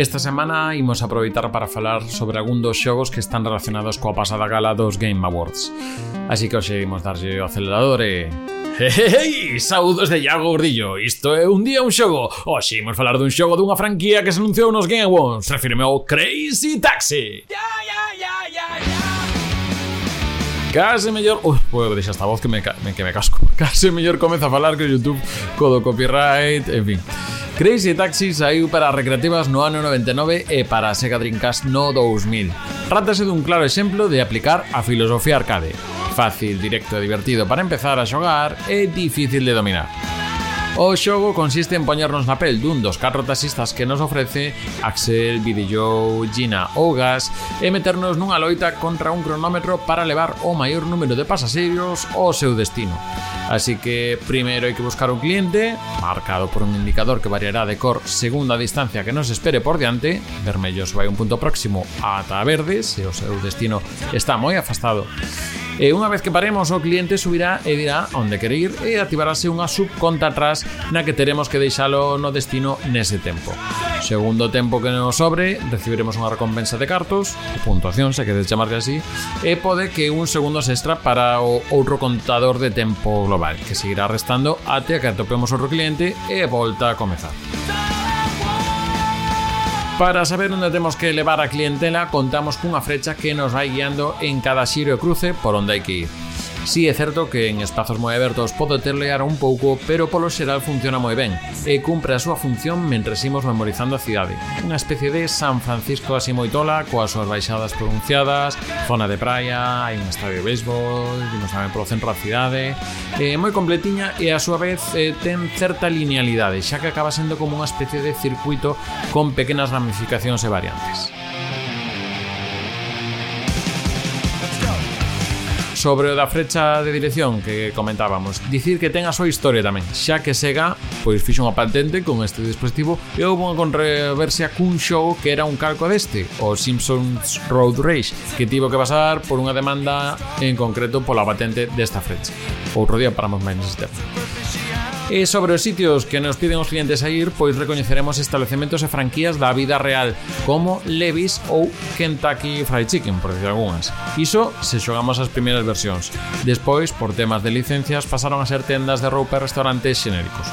Esta semana imos aproveitar para falar sobre algún dos xogos que están relacionados coa pasada gala dos Game Awards. Así que hoxe imos darlle o acelerador e... Hey, saudos de Iago Gordillo Isto é un día un xogo Hoxe imos falar dun xogo dunha franquía que se anunciou nos Game Awards Refirmeu Crazy Taxi yeah, yeah, yeah, yeah, yeah. Case mellor... Ui, podo deixar esta voz que me, que me casco. Case mellor comeza a falar que o YouTube co do copyright, en fin. Crazy Taxi saiu para recreativas no ano 99 e para Sega Dreamcast no 2000. Trátase dun claro exemplo de aplicar a filosofía arcade. Fácil, directo e divertido para empezar a xogar e difícil de dominar. O xogo consiste en poñernos na pel dun dos catro taxistas que nos ofrece Axel, Bidillo, Gina ou Gas e meternos nunha loita contra un cronómetro para levar o maior número de pasaxeiros ao seu destino. Así que primeiro hai que buscar un cliente, marcado por un indicador que variará de cor segundo a distancia que nos espere por diante, vermellos vai un punto próximo ata verdes se o seu destino está moi afastado. E unha vez que paremos, o cliente subirá e dirá onde quere ir e activarase unha subconta atrás na que teremos que deixalo no destino nese tempo. Segundo tempo que nos sobre, recibiremos unha recompensa de cartos, puntuación, se queres chamarle así, e pode que un segundos extra para o outro contador de tempo global, que seguirá restando até que atopemos outro cliente e volta a comezar. Para saber onde temos que levar a clientela, contamos cunha frecha que nos vai guiando en cada xiro e cruce por onde hai que ir. Si sí, é certo que en espazos moi abertos pode terlear un pouco, pero polo xeral funciona moi ben e cumpre a súa función mentre imos memorizando a cidade. Unha especie de San Francisco así moi tola, coas súas baixadas pronunciadas, zona de praia, hai un estadio de béisbol, vimos tamén polo centro da cidade... É moi completiña e a súa vez eh, ten certa linealidade, xa que acaba sendo como unha especie de circuito con pequenas ramificacións e variantes. Sobre o da frecha de dirección que comentábamos, dicir que ten a súa historia tamén, xa que Sega pois fixo unha patente con este dispositivo e houve unha controversia cun xogo que era un calco deste, o Simpsons Road Rage, que tivo que pasar por unha demanda en concreto pola patente desta frecha. Outro día paramos máis neste tema. E sobre os sitios que nos piden os clientes a ir, pois recoñeceremos establecementos e franquías da vida real, como Levis ou Kentucky Fried Chicken, por decir algunhas. Iso se xogamos as primeiras versións. Despois, por temas de licencias, pasaron a ser tendas de roupa e restaurantes xenéricos.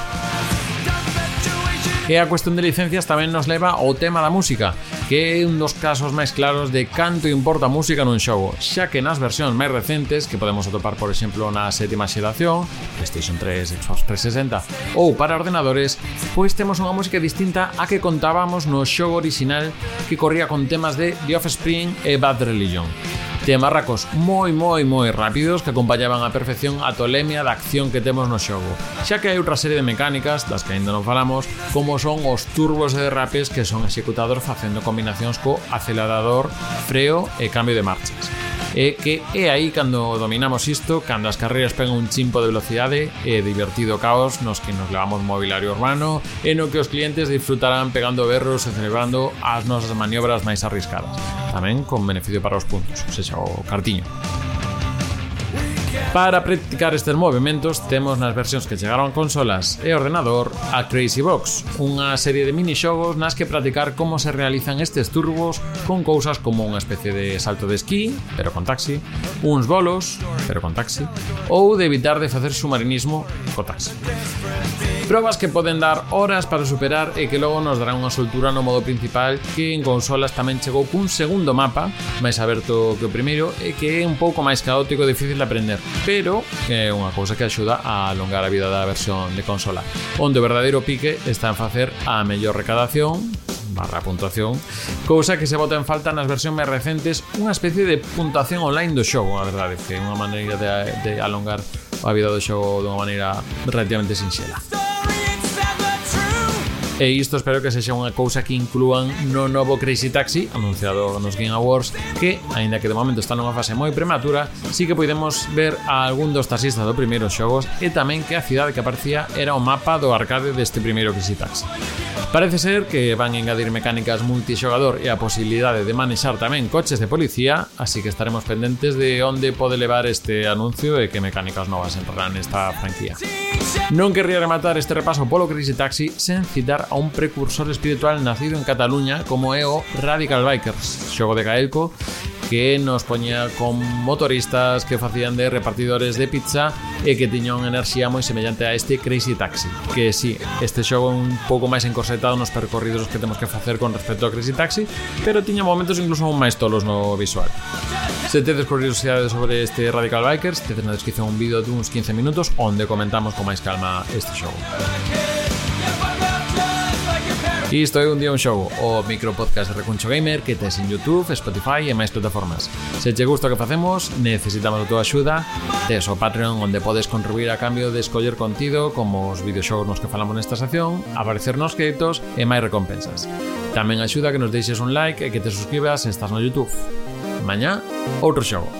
E a cuestión de licencias tamén nos leva ao tema da música, que é un dos casos máis claros de canto importa a música nun xogo, xa que nas versións máis recentes, que podemos atopar, por exemplo, na sétima xeración, PlayStation 3, Xbox 360 ou para ordenadores, pois temos unha música distinta a que contábamos no xogo original que corría con temas de The Offspring e Bad Religion temarracos marracos moi, moi, moi rápidos que acompañaban a perfección a tolemia da acción que temos no xogo, xa que hai outra serie de mecánicas, das que aínda non falamos, como son os turbos de derrapes que son executados facendo combinacións co acelerador, freo e cambio de marcha e que é aí cando dominamos isto, cando as carreiras pegan un chimpo de velocidade e divertido caos nos que nos levamos mobiliario urbano e no que os clientes disfrutarán pegando berros e celebrando as nosas maniobras máis arriscadas. Tamén con beneficio para os puntos, ou seja, o cartiño. Para practicar estes movimentos temos nas versións que chegaron consolas e ordenador a Crazy Box, unha serie de minixogos nas que practicar como se realizan estes turbos con cousas como unha especie de salto de esquí, pero con taxi, uns bolos, pero con taxi, ou de evitar de facer submarinismo co taxi. Probas que poden dar horas para superar e que logo nos darán unha soltura no modo principal que en consolas tamén chegou cun segundo mapa, máis aberto que o primeiro e que é un pouco máis caótico e difícil de aprender pero é unha cousa que axuda a alongar a vida da versión de consola. Onde o verdadeiro pique está en facer a mellor recadación barra puntuación, cousa que se bota en falta nas versións máis recentes, unha especie de puntuación online do xogo, a verdade, que é unha maneira de, de alongar a vida do xogo dunha maneira relativamente sinxela. E isto espero que sexa unha cousa que inclúan no novo Crazy Taxi anunciado nos Game Awards que, aínda que de momento está nunha fase moi prematura, sí que podemos ver a algún dos taxistas do primeiro xogos e tamén que a cidade que aparecía era o mapa do arcade deste primeiro Crazy Taxi. Parece ser que van a engadir mecánicas multixogador e a posibilidade de manexar tamén coches de policía, así que estaremos pendentes de onde pode levar este anuncio e que mecánicas novas entrarán nesta franquía. Non querría rematar este repaso polo Crazy Taxi sen citar a un precursor espiritual nacido en Cataluña como é o Radical Bikers, xogo de Gaelco que nos poñía con motoristas que facían de repartidores de pizza e que tiña unha enerxía moi semellante a este Crazy Taxi que si, sí, este xogo un pouco máis encorsetado nos percorridos que temos que facer con respecto a Crazy Taxi pero tiña momentos incluso aún máis tolos no visual Se tedes curiosidade sobre este Radical Bikers, tedes na descripción un vídeo duns 15 minutos onde comentamos con máis calma este xogo. Isto é un día un xogo, o micropodcast de Recuncho Gamer que tes en Youtube, Spotify e máis plataformas. Se che gusta o que facemos, necesitamos a tua axuda, tes o Patreon onde podes contribuir a cambio de escoller contido como os videoxogos nos que falamos nesta sección, aparecer nos créditos e máis recompensas. Tamén axuda que nos deixes un like e que te suscribas se estás no Youtube. Mañá, outro xogo.